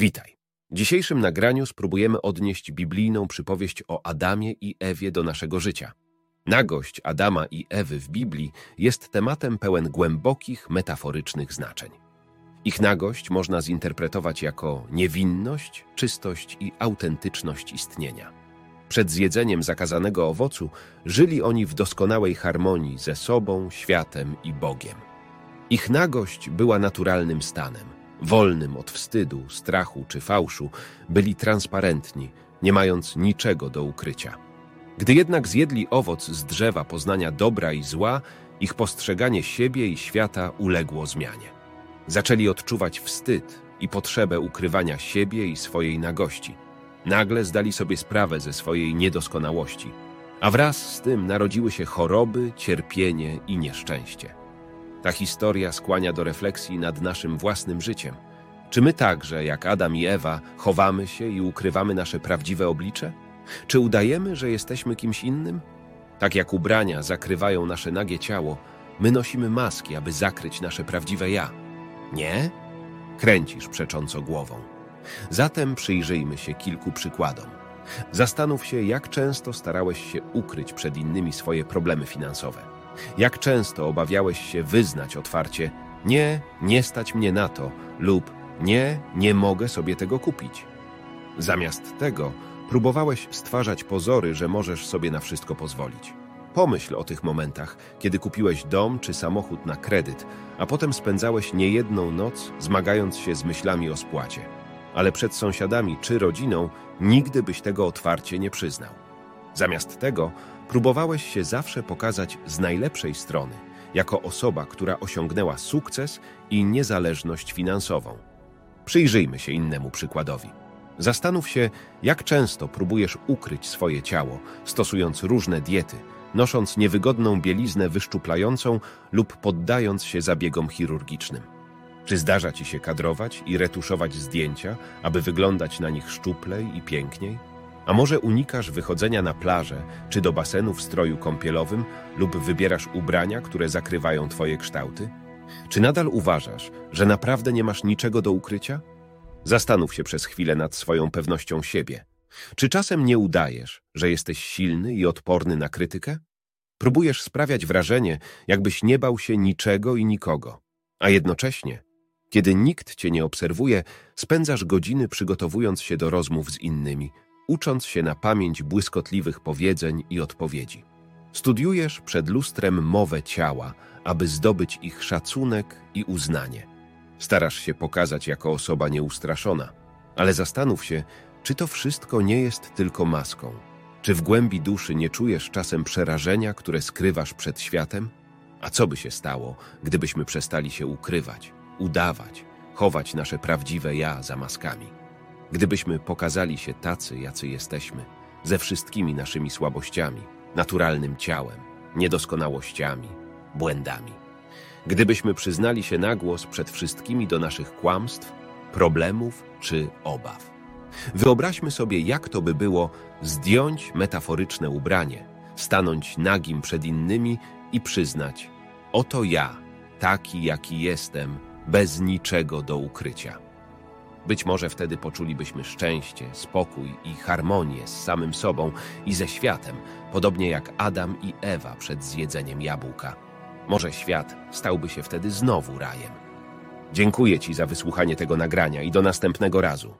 Witaj. W dzisiejszym nagraniu spróbujemy odnieść biblijną przypowieść o Adamie i Ewie do naszego życia. Nagość Adama i Ewy w Biblii jest tematem pełen głębokich, metaforycznych znaczeń. Ich nagość można zinterpretować jako niewinność, czystość i autentyczność istnienia. Przed zjedzeniem zakazanego owocu żyli oni w doskonałej harmonii ze sobą, światem i Bogiem. Ich nagość była naturalnym stanem – wolnym od wstydu, strachu czy fałszu, byli transparentni, nie mając niczego do ukrycia. Gdy jednak zjedli owoc z drzewa poznania dobra i zła, ich postrzeganie siebie i świata uległo zmianie. Zaczęli odczuwać wstyd i potrzebę ukrywania siebie i swojej nagości. Nagle zdali sobie sprawę ze swojej niedoskonałości, a wraz z tym narodziły się choroby, cierpienie i nieszczęście. Ta historia skłania do refleksji nad naszym własnym życiem. Czy my także, jak Adam i Ewa, chowamy się i ukrywamy nasze prawdziwe oblicze? Czy udajemy, że jesteśmy kimś innym? Tak jak ubrania zakrywają nasze nagie ciało, my nosimy maski, aby zakryć nasze prawdziwe ja. Nie? Kręcisz przecząco głową. Zatem przyjrzyjmy się kilku przykładom. Zastanów się, jak często starałeś się ukryć przed innymi swoje problemy finansowe. Jak często obawiałeś się wyznać otwarcie: Nie, nie stać mnie na to, lub Nie, nie mogę sobie tego kupić. Zamiast tego próbowałeś stwarzać pozory, że możesz sobie na wszystko pozwolić. Pomyśl o tych momentach, kiedy kupiłeś dom czy samochód na kredyt, a potem spędzałeś niejedną noc zmagając się z myślami o spłacie. Ale przed sąsiadami czy rodziną nigdy byś tego otwarcie nie przyznał. Zamiast tego próbowałeś się zawsze pokazać z najlepszej strony, jako osoba, która osiągnęła sukces i niezależność finansową. Przyjrzyjmy się innemu przykładowi. Zastanów się, jak często próbujesz ukryć swoje ciało, stosując różne diety, nosząc niewygodną bieliznę wyszczuplającą lub poddając się zabiegom chirurgicznym. Czy zdarza ci się kadrować i retuszować zdjęcia, aby wyglądać na nich szczuplej i piękniej? A może unikasz wychodzenia na plażę czy do basenu w stroju kąpielowym lub wybierasz ubrania, które zakrywają twoje kształty? Czy nadal uważasz, że naprawdę nie masz niczego do ukrycia? Zastanów się przez chwilę nad swoją pewnością siebie. Czy czasem nie udajesz, że jesteś silny i odporny na krytykę? Próbujesz sprawiać wrażenie, jakbyś nie bał się niczego i nikogo, a jednocześnie, kiedy nikt cię nie obserwuje, spędzasz godziny przygotowując się do rozmów z innymi, ucząc się na pamięć błyskotliwych powiedzeń i odpowiedzi. Studiujesz przed lustrem mowę ciała, aby zdobyć ich szacunek i uznanie. Starasz się pokazać jako osoba nieustraszona, ale zastanów się, czy to wszystko nie jest tylko maską. Czy w głębi duszy nie czujesz czasem przerażenia, które skrywasz przed światem? A co by się stało, gdybyśmy przestali się ukrywać, udawać, chować nasze prawdziwe ja za maskami? Gdybyśmy pokazali się tacy, jacy jesteśmy, ze wszystkimi naszymi słabościami, naturalnym ciałem, niedoskonałościami, błędami. Gdybyśmy przyznali się na głos przed wszystkimi do naszych kłamstw, problemów czy obaw. Wyobraźmy sobie, jak to by było zdjąć metaforyczne ubranie, stanąć nagim przed innymi i przyznać: Oto ja, taki jaki jestem, bez niczego do ukrycia. Być może wtedy poczulibyśmy szczęście, spokój i harmonię z samym sobą i ze światem, podobnie jak Adam i Ewa przed zjedzeniem jabłka. Może świat stałby się wtedy znowu rajem. Dziękuję Ci za wysłuchanie tego nagrania i do następnego razu.